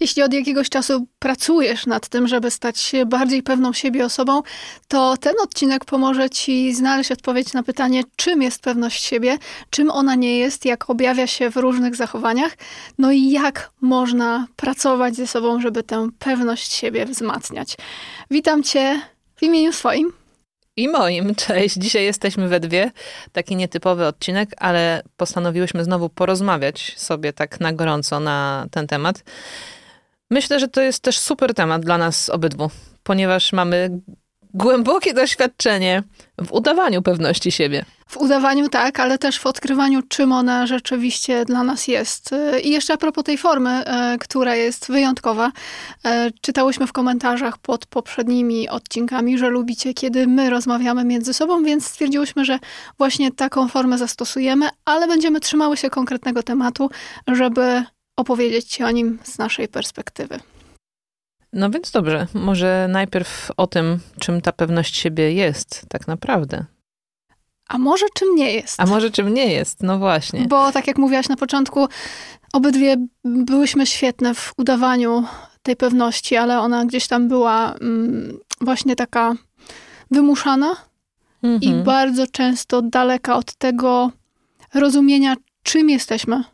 Jeśli od jakiegoś czasu pracujesz nad tym, żeby stać się bardziej pewną siebie osobą, to ten odcinek pomoże ci znaleźć odpowiedź na pytanie, czym jest pewność siebie, czym ona nie jest, jak objawia się w różnych zachowaniach, no i jak można pracować ze sobą, żeby tę pewność siebie wzmacniać. Witam cię w imieniu swoim. I moim, cześć. Dzisiaj jesteśmy we dwie. Taki nietypowy odcinek, ale postanowiłyśmy znowu porozmawiać sobie tak na gorąco na ten temat. Myślę, że to jest też super temat dla nas obydwu, ponieważ mamy głębokie doświadczenie w udawaniu pewności siebie. W udawaniu tak, ale też w odkrywaniu, czym ona rzeczywiście dla nas jest. I jeszcze a propos tej formy, e, która jest wyjątkowa. E, czytałyśmy w komentarzach pod poprzednimi odcinkami, że lubicie, kiedy my rozmawiamy między sobą, więc stwierdziłyśmy, że właśnie taką formę zastosujemy, ale będziemy trzymały się konkretnego tematu, żeby opowiedzieć Ci o nim z naszej perspektywy. No więc dobrze, może najpierw o tym, czym ta pewność siebie jest tak naprawdę. A może czym nie jest? A może czym nie jest, no właśnie. Bo tak jak mówiłaś na początku, obydwie byłyśmy świetne w udawaniu tej pewności, ale ona gdzieś tam była mm, właśnie taka wymuszana mhm. i bardzo często daleka od tego rozumienia, czym jesteśmy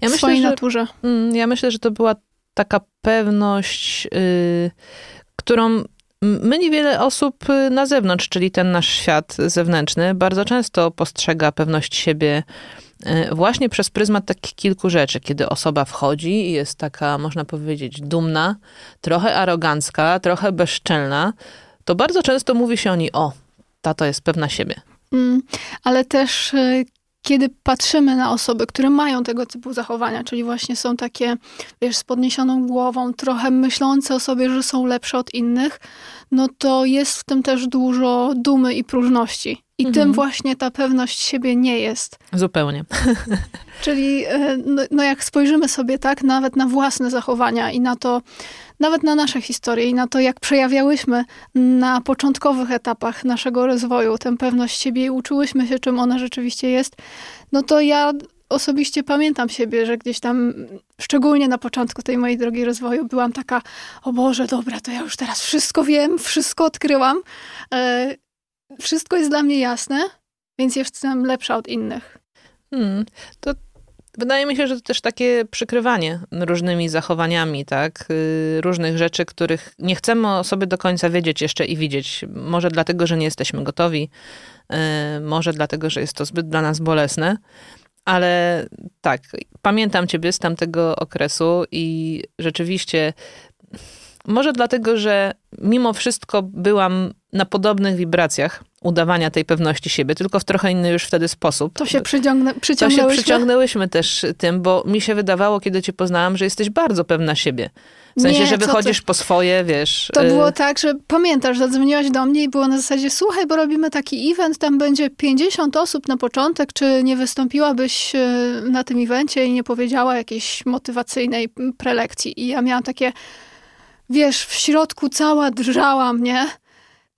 ja w myślę, swojej że, naturze. Mm, ja myślę, że to była taka pewność, yy, którą my niewiele osób y, na zewnątrz, czyli ten nasz świat zewnętrzny, bardzo często postrzega pewność siebie y, właśnie przez pryzmat takich kilku rzeczy, kiedy osoba wchodzi i jest taka, można powiedzieć, dumna, trochę arogancka, trochę bezczelna, to bardzo często mówi się o niej, o, ta to jest pewna siebie. Mm, ale też y, kiedy patrzymy na osoby, które mają tego typu zachowania, czyli właśnie są takie, wiesz, z podniesioną głową, trochę myślące o sobie, że są lepsze od innych, no to jest w tym też dużo dumy i próżności. I mhm. tym właśnie ta pewność siebie nie jest. Zupełnie. Czyli e, no, no, jak spojrzymy sobie tak nawet na własne zachowania i na to, nawet na nasze historie i na to, jak przejawiałyśmy na początkowych etapach naszego rozwoju tę pewność siebie i uczyłyśmy się, czym ona rzeczywiście jest, no to ja osobiście pamiętam siebie, że gdzieś tam, szczególnie na początku tej mojej drogi rozwoju, byłam taka, o Boże, dobra, to ja już teraz wszystko wiem, wszystko odkryłam, e, wszystko jest dla mnie jasne, więc jestem lepsza od innych. Hmm, to Wydaje mi się, że to też takie przykrywanie różnymi zachowaniami, tak? Y, różnych rzeczy, których nie chcemy o sobie do końca wiedzieć jeszcze i widzieć. Może dlatego, że nie jesteśmy gotowi, y, może dlatego, że jest to zbyt dla nas bolesne. Ale tak, pamiętam ciebie z tamtego okresu i rzeczywiście, może dlatego, że mimo wszystko byłam na podobnych wibracjach udawania tej pewności siebie, tylko w trochę inny już wtedy sposób. To się przyciągnę, przyciągnęłyśmy. To się przyciągnęłyśmy też tym, bo mi się wydawało, kiedy cię poznałam, że jesteś bardzo pewna siebie. W sensie, nie, że wychodzisz po swoje, wiesz. To y... było tak, że pamiętasz, zadzwoniłaś do mnie i było na zasadzie, słuchaj, bo robimy taki event, tam będzie 50 osób na początek, czy nie wystąpiłabyś y, na tym evencie i nie powiedziała jakiejś motywacyjnej prelekcji. I ja miałam takie, wiesz, w środku cała drżała mnie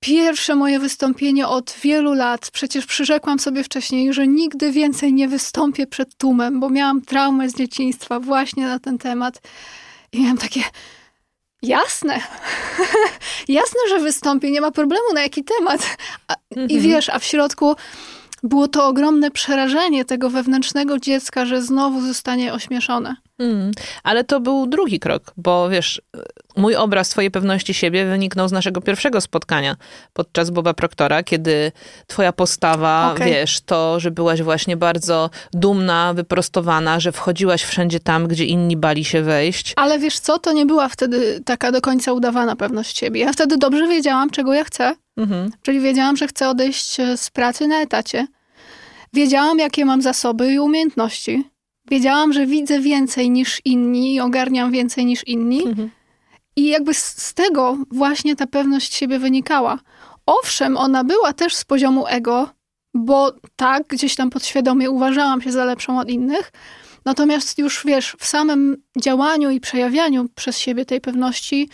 pierwsze moje wystąpienie od wielu lat. Przecież przyrzekłam sobie wcześniej, że nigdy więcej nie wystąpię przed tłumem, bo miałam traumę z dzieciństwa właśnie na ten temat. I miałam takie. Jasne. Jasne, że wystąpię, nie ma problemu na jaki temat. A, mhm. I wiesz, a w środku było to ogromne przerażenie tego wewnętrznego dziecka, że znowu zostanie ośmieszone. Mm, ale to był drugi krok, bo wiesz, mój obraz twojej pewności siebie wyniknął z naszego pierwszego spotkania podczas Boba Proktora, kiedy twoja postawa, okay. wiesz, to, że byłaś właśnie bardzo dumna, wyprostowana, że wchodziłaś wszędzie tam, gdzie inni bali się wejść. Ale wiesz co, to nie była wtedy taka do końca udawana pewność siebie. Ja wtedy dobrze wiedziałam, czego ja chcę. Mhm. Czyli wiedziałam, że chcę odejść z pracy na etacie. Wiedziałam, jakie mam zasoby i umiejętności wiedziałam, że widzę więcej niż inni i ogarniam więcej niż inni. Mhm. I jakby z tego właśnie ta pewność siebie wynikała. Owszem, ona była też z poziomu ego, bo tak, gdzieś tam podświadomie uważałam się za lepszą od innych. Natomiast już wiesz, w samym działaniu i przejawianiu przez siebie tej pewności,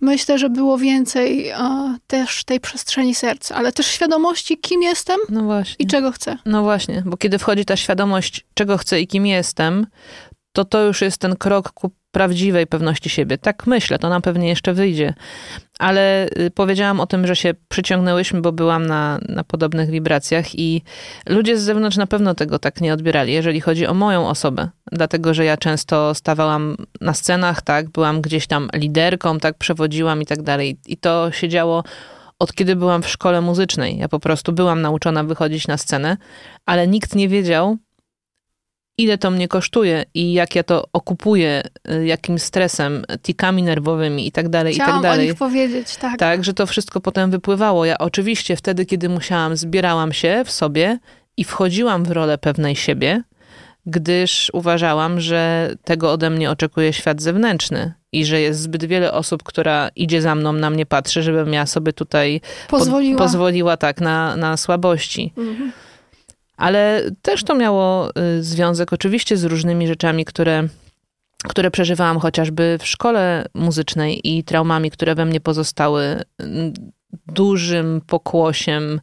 myślę, że było więcej też tej przestrzeni serca, ale też świadomości, kim jestem no i czego chcę. No właśnie, bo kiedy wchodzi ta świadomość, czego chcę i kim jestem, to to już jest ten krok ku prawdziwej pewności siebie. Tak myślę, to na pewnie jeszcze wyjdzie. Ale y, powiedziałam o tym, że się przyciągnęłyśmy, bo byłam na, na podobnych wibracjach i ludzie z zewnątrz na pewno tego tak nie odbierali, jeżeli chodzi o moją osobę. Dlatego, że ja często stawałam na scenach, tak, byłam gdzieś tam liderką, tak, przewodziłam i tak dalej. I to się działo od kiedy byłam w szkole muzycznej. Ja po prostu byłam nauczona wychodzić na scenę, ale nikt nie wiedział, ile to mnie kosztuje i jak ja to okupuję, y, jakim stresem, tikami nerwowymi i tak dalej, Chciałam i tak dalej. o nich powiedzieć, tak. Tak, że to wszystko potem wypływało. Ja oczywiście wtedy, kiedy musiałam, zbierałam się w sobie i wchodziłam w rolę pewnej siebie, gdyż uważałam, że tego ode mnie oczekuje świat zewnętrzny i że jest zbyt wiele osób, która idzie za mną, na mnie patrzy, żebym ja sobie tutaj pozwoliła, pozwoliła tak na, na słabości. Mhm. Ale też to miało y, związek oczywiście z różnymi rzeczami, które, które przeżywałam chociażby w szkole muzycznej i traumami, które we mnie pozostały dużym pokłosiem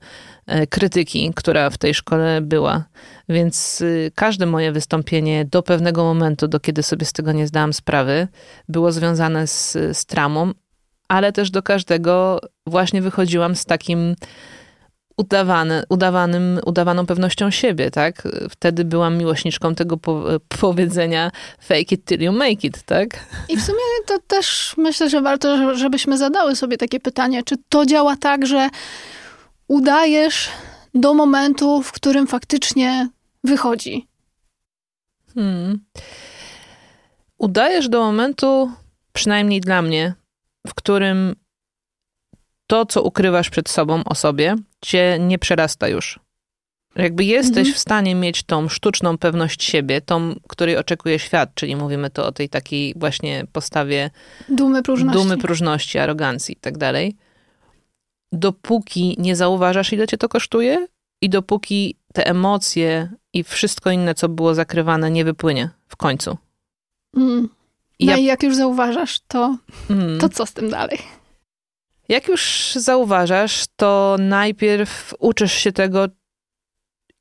e, krytyki, która w tej szkole była. Więc y, każde moje wystąpienie do pewnego momentu, do kiedy sobie z tego nie zdałam sprawy, było związane z, z ale też do każdego właśnie wychodziłam z takim udawane, udawanym, udawaną pewnością siebie, tak? Wtedy byłam miłośniczką tego po, powiedzenia fake it till you make it, tak? I w sumie to też myślę, że warto, żebyśmy zadały sobie takie pytanie, czy to działa tak, że udajesz do momentu, w którym faktycznie wychodzi? Hmm. Udajesz do momentu, przynajmniej dla mnie, w którym to, co ukrywasz przed sobą o sobie, cię nie przerasta już. Jakby jesteś mhm. w stanie mieć tą sztuczną pewność siebie, tą, której oczekuje świat, czyli mówimy to o tej takiej właśnie postawie dumy, próżności, dumy, próżności arogancji i tak dalej. Dopóki nie zauważasz, ile cię to kosztuje i dopóki te emocje i wszystko inne, co było zakrywane, nie wypłynie w końcu. Mm. No ja... i jak już zauważasz, to, mm. to co z tym dalej? Jak już zauważasz, to najpierw uczysz się tego,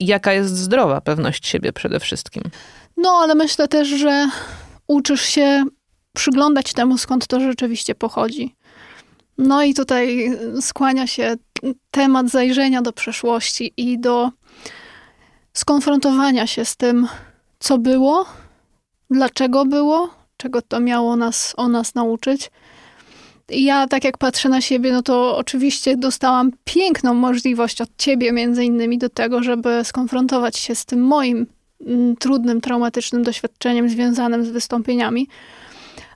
jaka jest zdrowa pewność siebie przede wszystkim. No, ale myślę też, że uczysz się przyglądać temu, skąd to rzeczywiście pochodzi. No i tutaj skłania się temat zajrzenia do przeszłości i do skonfrontowania się z tym, co było, dlaczego było, czego to miało nas o nas nauczyć ja tak jak patrzę na siebie, no to oczywiście dostałam piękną możliwość od ciebie między innymi do tego, żeby skonfrontować się z tym moim mm, trudnym, traumatycznym doświadczeniem związanym z wystąpieniami.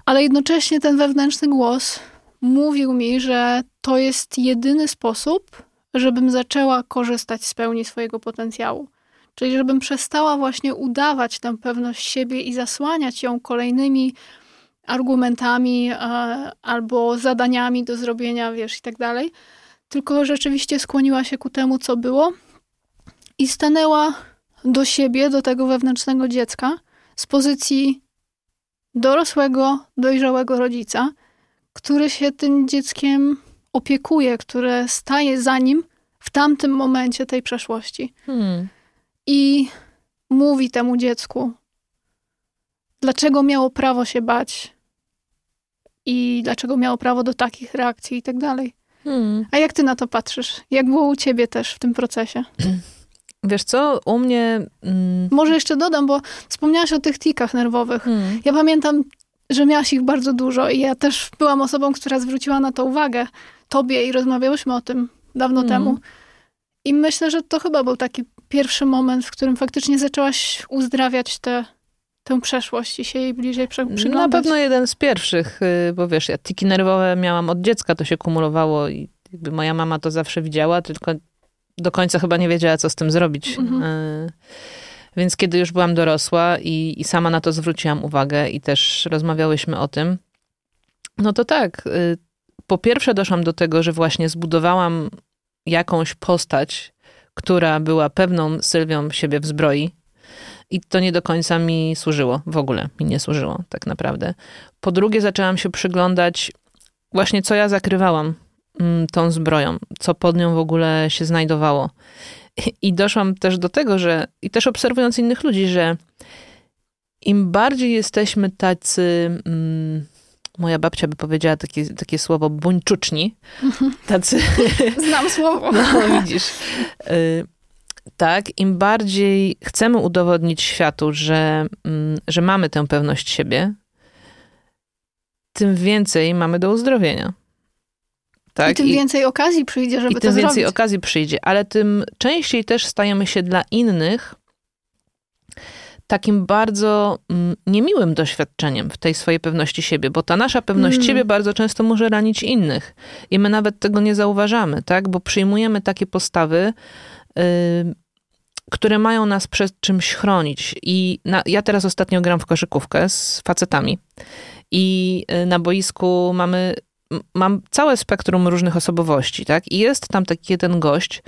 Ale jednocześnie ten wewnętrzny głos mówił mi, że to jest jedyny sposób, żebym zaczęła korzystać z pełni swojego potencjału. Czyli żebym przestała właśnie udawać tę pewność siebie i zasłaniać ją kolejnymi argumentami e, albo zadaniami do zrobienia, wiesz, i tak dalej. Tylko rzeczywiście skłoniła się ku temu, co było i stanęła do siebie, do tego wewnętrznego dziecka z pozycji dorosłego, dojrzałego rodzica, który się tym dzieckiem opiekuje, które staje za nim w tamtym momencie tej przeszłości. Hmm. I mówi temu dziecku, dlaczego miało prawo się bać, i dlaczego miało prawo do takich reakcji i tak dalej. Hmm. A jak ty na to patrzysz? Jak było u ciebie też w tym procesie? Wiesz co, u mnie... Mm... Może jeszcze dodam, bo wspomniałaś o tych tikach nerwowych. Hmm. Ja pamiętam, że miałaś ich bardzo dużo i ja też byłam osobą, która zwróciła na to uwagę tobie i rozmawiałyśmy o tym dawno hmm. temu. I myślę, że to chyba był taki pierwszy moment, w którym faktycznie zaczęłaś uzdrawiać te tę przeszłość i się jej bliżej przyglądać? Na pewno jeden z pierwszych, y, bo wiesz, ja tiki nerwowe miałam od dziecka, to się kumulowało i jakby moja mama to zawsze widziała, tylko do końca chyba nie wiedziała, co z tym zrobić. Mhm. Y, więc kiedy już byłam dorosła i, i sama na to zwróciłam uwagę i też rozmawiałyśmy o tym, no to tak, y, po pierwsze doszłam do tego, że właśnie zbudowałam jakąś postać, która była pewną Sylwią siebie w zbroi, i to nie do końca mi służyło, w ogóle mi nie służyło, tak naprawdę. Po drugie, zaczęłam się przyglądać, właśnie co ja zakrywałam mm, tą zbroją, co pod nią w ogóle się znajdowało. I doszłam też do tego, że, i też obserwując innych ludzi, że im bardziej jesteśmy tacy, mm, moja babcia by powiedziała takie, takie słowo buńczuczni, tacy... Znam słowo. No, widzisz. Y, tak, im bardziej chcemy udowodnić światu, że, mm, że mamy tę pewność siebie, tym więcej mamy do uzdrowienia. Tak? I tym więcej okazji przyjdzie, żeby I to tym zrobić. więcej okazji przyjdzie, ale tym częściej też stajemy się dla innych takim bardzo mm, niemiłym doświadczeniem w tej swojej pewności siebie, bo ta nasza pewność mm. siebie bardzo często może ranić innych i my nawet tego nie zauważamy, tak? Bo przyjmujemy takie postawy, które mają nas przed czymś chronić. I na, ja teraz ostatnio gram w koszykówkę z facetami i y, na boisku mamy mam całe spektrum różnych osobowości, tak? I jest tam taki jeden gość,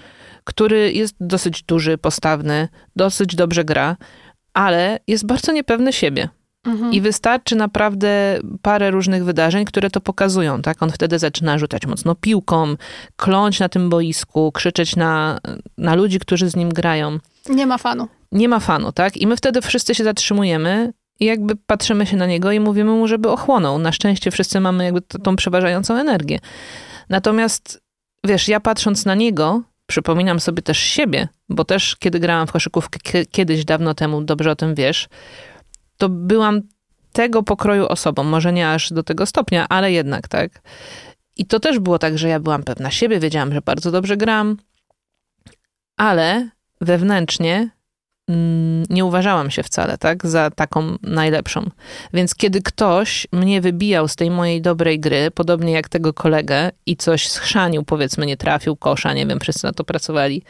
który jest dosyć duży, postawny, dosyć dobrze gra, ale jest bardzo niepewny siebie. Mhm. I wystarczy naprawdę parę różnych wydarzeń, które to pokazują, tak? On wtedy zaczyna rzucać mocno piłką, kląć na tym boisku, krzyczeć na, na ludzi, którzy z nim grają. Nie ma fanu. Nie ma fanu, tak? I my wtedy wszyscy się zatrzymujemy i jakby patrzymy się na niego i mówimy mu, żeby ochłonął. Na szczęście wszyscy mamy jakby tą przeważającą energię. Natomiast, wiesz, ja patrząc na niego, przypominam sobie też siebie, bo też kiedy grałam w koszykówkę kiedyś, dawno temu, dobrze o tym wiesz, to byłam tego pokroju osobą. Może nie aż do tego stopnia, ale jednak, tak. I to też było tak, że ja byłam pewna siebie, wiedziałam, że bardzo dobrze gram, ale wewnętrznie Mm, nie uważałam się wcale, tak, za taką najlepszą. Więc kiedy ktoś mnie wybijał z tej mojej dobrej gry, podobnie jak tego kolegę i coś schrzanił, powiedzmy, nie trafił kosza, nie wiem, wszyscy na to pracowali,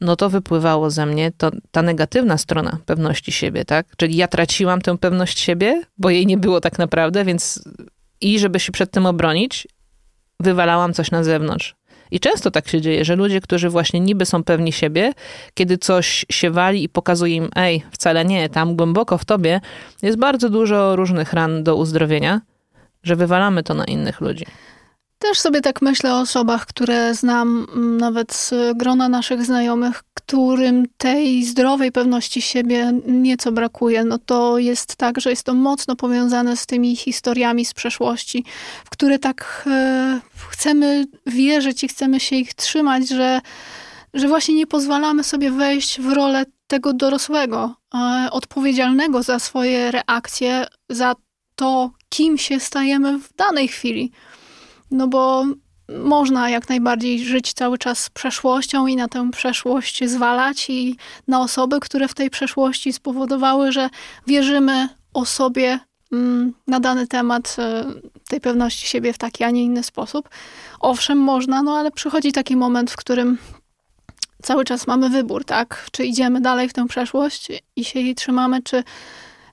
no to wypływało ze mnie to, ta negatywna strona pewności siebie, tak? Czyli ja traciłam tę pewność siebie, bo jej nie było tak naprawdę, więc i żeby się przed tym obronić, wywalałam coś na zewnątrz. I często tak się dzieje, że ludzie, którzy właśnie niby są pewni siebie, kiedy coś się wali i pokazuje im, ej, wcale nie, tam głęboko w tobie jest bardzo dużo różnych ran do uzdrowienia, że wywalamy to na innych ludzi. Też sobie tak myślę o osobach, które znam mm, nawet z grona naszych znajomych, którym tej zdrowej pewności siebie nieco brakuje. No to jest tak, że jest to mocno powiązane z tymi historiami z przeszłości, w które tak e, chcemy wierzyć i chcemy się ich trzymać, że, że właśnie nie pozwalamy sobie wejść w rolę tego dorosłego, e, odpowiedzialnego za swoje reakcje, za to, kim się stajemy w danej chwili. No bo można jak najbardziej żyć cały czas przeszłością i na tę przeszłość zwalać i na osoby, które w tej przeszłości spowodowały, że wierzymy o sobie mm, na dany temat e, tej pewności siebie w taki, a nie inny sposób. Owszem, można, no ale przychodzi taki moment, w którym cały czas mamy wybór, tak? Czy idziemy dalej w tę przeszłość i się jej trzymamy, czy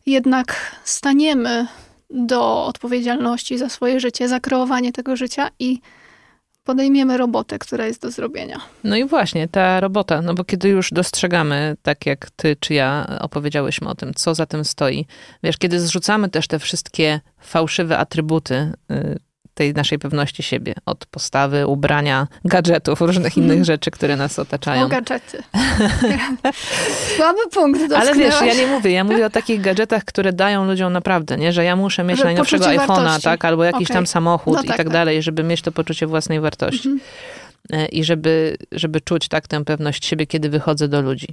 jednak staniemy do odpowiedzialności za swoje życie, za kreowanie tego życia i podejmiemy robotę, która jest do zrobienia. No i właśnie, ta robota, no bo kiedy już dostrzegamy, tak jak ty czy ja opowiedziałyśmy o tym, co za tym stoi, wiesz, kiedy zrzucamy też te wszystkie fałszywe atrybuty, y, tej naszej pewności siebie. Od postawy, ubrania, gadżetów, różnych innych mhm. rzeczy, które nas otaczają. O gadżety. Słaby punkt Ale wiesz, ja nie mówię, ja mówię o takich gadżetach, które dają ludziom naprawdę, nie? Że ja muszę mieć że najnowszego iPhone'a, tak? Albo jakiś okay. tam samochód no i tak, tak, dalej, żeby mieć to poczucie własnej wartości. Mhm. E, I żeby, żeby czuć tak tę pewność siebie, kiedy wychodzę do ludzi.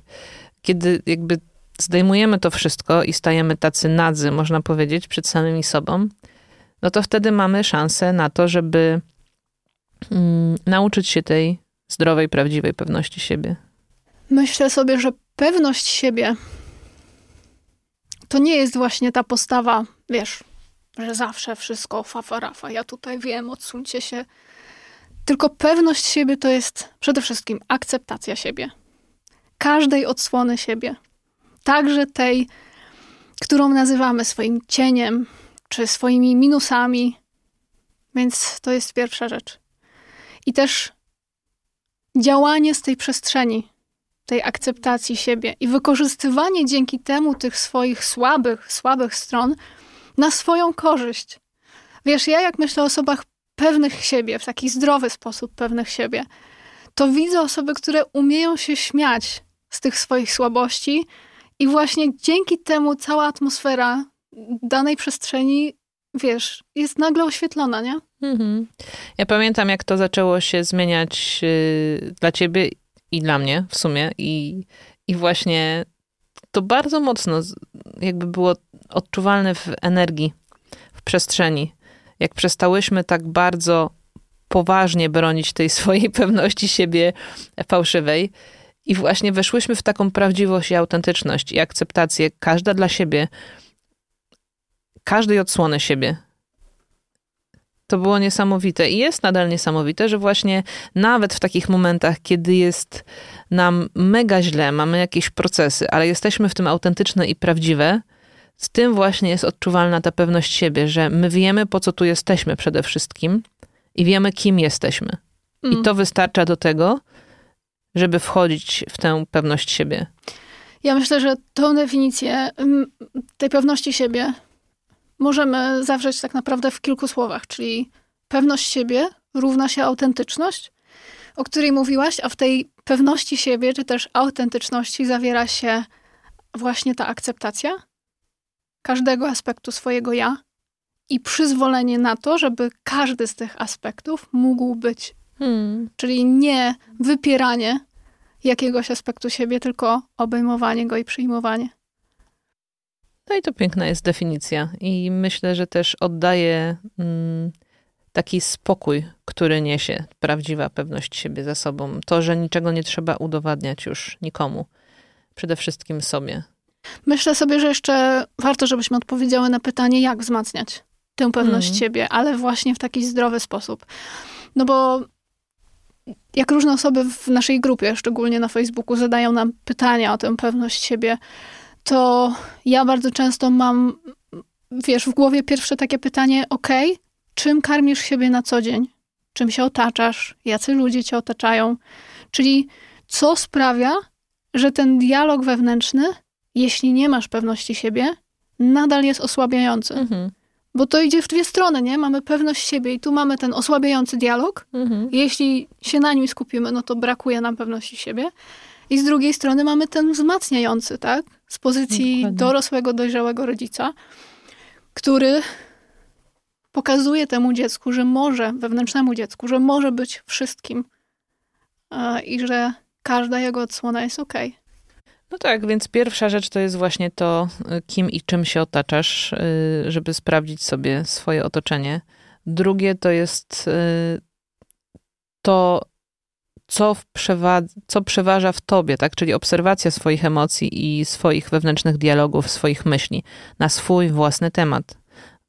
Kiedy jakby zdejmujemy to wszystko i stajemy tacy nadzy, można powiedzieć, przed samymi sobą, no to wtedy mamy szansę na to, żeby mm, nauczyć się tej zdrowej, prawdziwej pewności siebie. Myślę sobie, że pewność siebie to nie jest właśnie ta postawa, wiesz, że zawsze wszystko fafa rafa, ja tutaj wiem, odsuńcie się. Tylko pewność siebie to jest przede wszystkim akceptacja siebie. Każdej odsłony siebie. Także tej, którą nazywamy swoim cieniem, czy swoimi minusami. Więc to jest pierwsza rzecz. I też działanie z tej przestrzeni, tej akceptacji siebie i wykorzystywanie dzięki temu tych swoich słabych, słabych stron na swoją korzyść. Wiesz, ja jak myślę o osobach pewnych siebie, w taki zdrowy sposób pewnych siebie, to widzę osoby, które umieją się śmiać z tych swoich słabości I właśnie dzięki temu cała atmosfera danej przestrzeni, wiesz, jest nagle oświetlona, nie? Mhm. Ja pamiętam, jak to zaczęło się zmieniać yy, dla ciebie i dla mnie w sumie. I, I właśnie to bardzo mocno jakby było odczuwalne w energii, w przestrzeni. Jak przestałyśmy tak bardzo poważnie bronić tej swojej pewności siebie fałszywej i właśnie weszłyśmy w taką prawdziwość i autentyczność i akceptację, każda dla siebie, każdej odsłony siebie. To było niesamowite i jest nadal niesamowite, że właśnie nawet w takich momentach, kiedy jest nam mega źle, mamy jakieś procesy, ale jesteśmy w tym autentyczne i prawdziwe, z tym właśnie jest odczuwalna ta pewność siebie, że my wiemy, po co tu jesteśmy przede wszystkim i wiemy, kim jesteśmy. Mm. I to wystarcza do tego, żeby wchodzić w tę pewność siebie. Ja myślę, że tą definicję mm, tej pewności siebie możemy zawrzeć tak naprawdę w kilku słowach, czyli pewność siebie równa się autentyczność, o której mówiłaś, a w tej pewności siebie, czy też autentyczności zawiera się właśnie ta akceptacja każdego aspektu swojego ja i przyzwolenie na to, żeby każdy z tych aspektów mógł być. Hmm. Czyli nie wypieranie jakiegoś aspektu siebie, tylko obejmowanie go i przyjmowanie. No i to piękna jest definicja. I myślę, że też oddaje mm, taki spokój, który niesie prawdziwa pewność siebie za sobą. To, że niczego nie trzeba udowadniać już nikomu, przede wszystkim sobie. Myślę sobie, że jeszcze warto, żebyśmy odpowiedziały na pytanie, jak wzmacniać tę pewność mm. siebie, ale właśnie w taki zdrowy sposób. No bo jak różne osoby w naszej grupie, szczególnie na Facebooku, zadają nam pytania o tę pewność siebie, to ja bardzo często mam, wiesz, w głowie pierwsze takie pytanie, ok, czym karmisz siebie na co dzień? Czym się otaczasz? Jacy ludzie cię otaczają? Czyli co sprawia, że ten dialog wewnętrzny, jeśli nie masz pewności siebie, nadal jest osłabiający. Mhm. Bo to idzie w dwie strony, nie? Mamy pewność siebie i tu mamy ten osłabiający dialog. Mhm. Jeśli się na nim skupimy, no to brakuje nam pewności siebie. I z drugiej strony mamy ten wzmacniający, tak? Z pozycji Dokładnie. dorosłego, dojrzałego rodzica, który pokazuje temu dziecku, że może, wewnętrznemu dziecku, że może być wszystkim i że każda jego odsłona jest ok. No tak, więc pierwsza rzecz to jest właśnie to, kim i czym się otaczasz, y, żeby sprawdzić sobie swoje otoczenie. Drugie to jest to, co, przewa- co przeważa w tobie, tak? Czyli obserwacja swoich emocji i swoich wewnętrznych dialogów, swoich myśli na swój własny temat.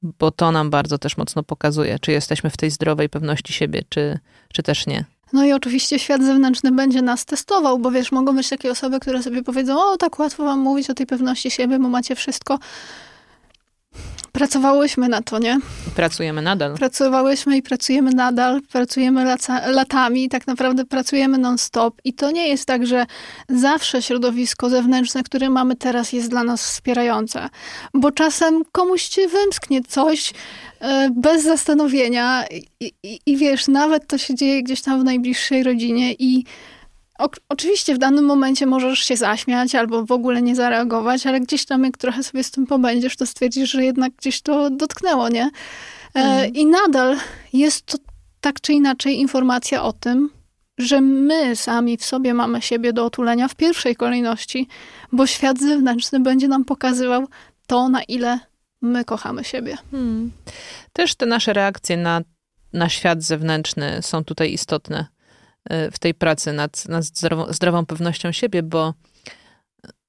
Bo to nam bardzo też mocno pokazuje, czy jesteśmy w tej zdrowej pewności siebie, czy, czy też nie. No i oczywiście świat zewnętrzny będzie nas testował, bo wiesz, mogą być takie osoby, które sobie powiedzą, o tak łatwo wam mówić o tej pewności siebie, bo macie wszystko. Pracowałyśmy na to, nie? Pracujemy nadal. Pracowałyśmy i pracujemy nadal, pracujemy latami, tak naprawdę pracujemy non-stop. I to nie jest tak, że zawsze środowisko zewnętrzne, które mamy teraz, jest dla nas wspierające. Bo czasem komuś ci wymsknie coś e, bez zastanowienia i, i, i wiesz, nawet to się dzieje gdzieś tam w najbliższej rodzinie i o, oczywiście w danym momencie możesz się zaśmiać albo w ogóle nie zareagować, ale gdzieś tam jak trochę sobie z tym pobędziesz, to stwierdzisz, że jednak gdzieś to dotknęło, nie? E, mhm. I nadal jest to tak czy inaczej informacja o tym, że my sami w sobie mamy siebie do otulenia w pierwszej kolejności, bo świat zewnętrzny będzie nam pokazywał to, na ile my kochamy siebie. Hmm. Też te nasze reakcje na, na świat zewnętrzny są tutaj istotne w tej pracy nad, nad zdrową, zdrową pewnością siebie, bo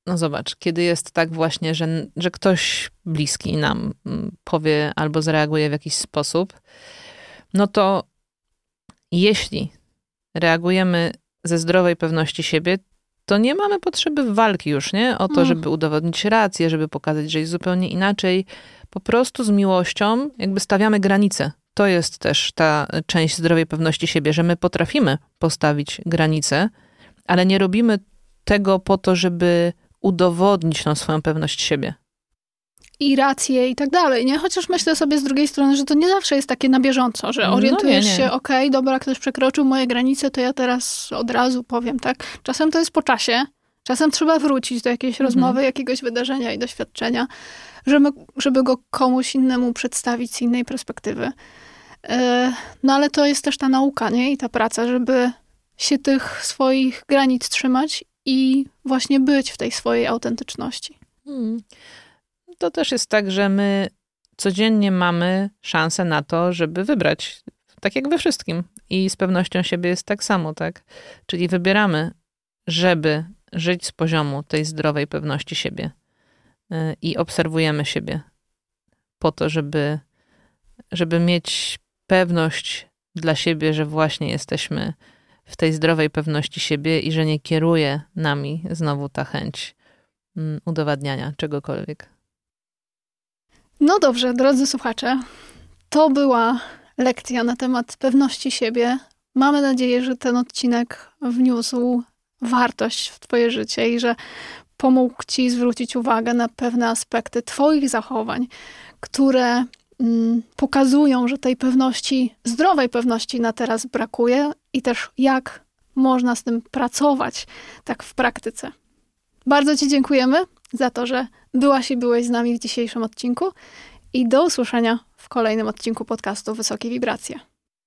no zobacz, kiedy jest tak właśnie, że, że ktoś bliski nam mm, powie albo zareaguje w jakiś sposób, no to jeśli reagujemy ze zdrowej pewności siebie, to nie mamy potrzeby walki już, nie? O to, mm. żeby udowodnić rację, żeby pokazać, że jest zupełnie inaczej. Po prostu z miłością jakby stawiamy granice to jest też ta część zdrowej pewności siebie, że my potrafimy postawić granice, ale nie robimy tego po to, żeby udowodnić tą swoją pewność siebie. I rację i tak dalej, nie? Chociaż myślę sobie z drugiej strony, że to nie zawsze jest takie na bieżąco, że orientujesz no nie, nie. się, okej, okay, dobra, ktoś przekroczył moje granice, to ja teraz od razu powiem, tak? Czasem to jest po czasie, Czasem trzeba wrócić do jakiejś Mhm. rozmowy, jakiegoś wydarzenia i doświadczenia, żeby, żeby go komuś innemu przedstawić z innej perspektywy. E, No ale to jest też ta nauka, nie? I ta praca, żeby się tych swoich granic trzymać i właśnie być w tej swojej autentyczności. Hmm. To też jest tak, że my codziennie mamy szansę na to, żeby wybrać. Tak jak we wszystkim. I z pewnością siebie jest tak samo, tak? Czyli wybieramy, żeby żyć z poziomu tej zdrowej pewności siebie i obserwujemy siebie po to, żeby, żeby mieć pewność dla siebie, że właśnie jesteśmy w tej zdrowej pewności siebie i że nie kieruje nami znowu ta chęć mm, udowadniania czegokolwiek. No dobrze, drodzy słuchacze, to była lekcja na temat pewności siebie. Mamy nadzieję, że ten odcinek wniósł wartość w Twoje życie i że pomógł Ci zwrócić uwagę na pewne aspekty Twoich zachowań, które mm, pokazują, że tej pewności, zdrowej pewności na teraz brakuje i też jak można z tym pracować tak w praktyce. Bardzo Ci dziękujemy za to, że byłaś i byłeś z nami w dzisiejszym odcinku i do usłyszenia w kolejnym odcinku podcastu Wysokie Wibracje.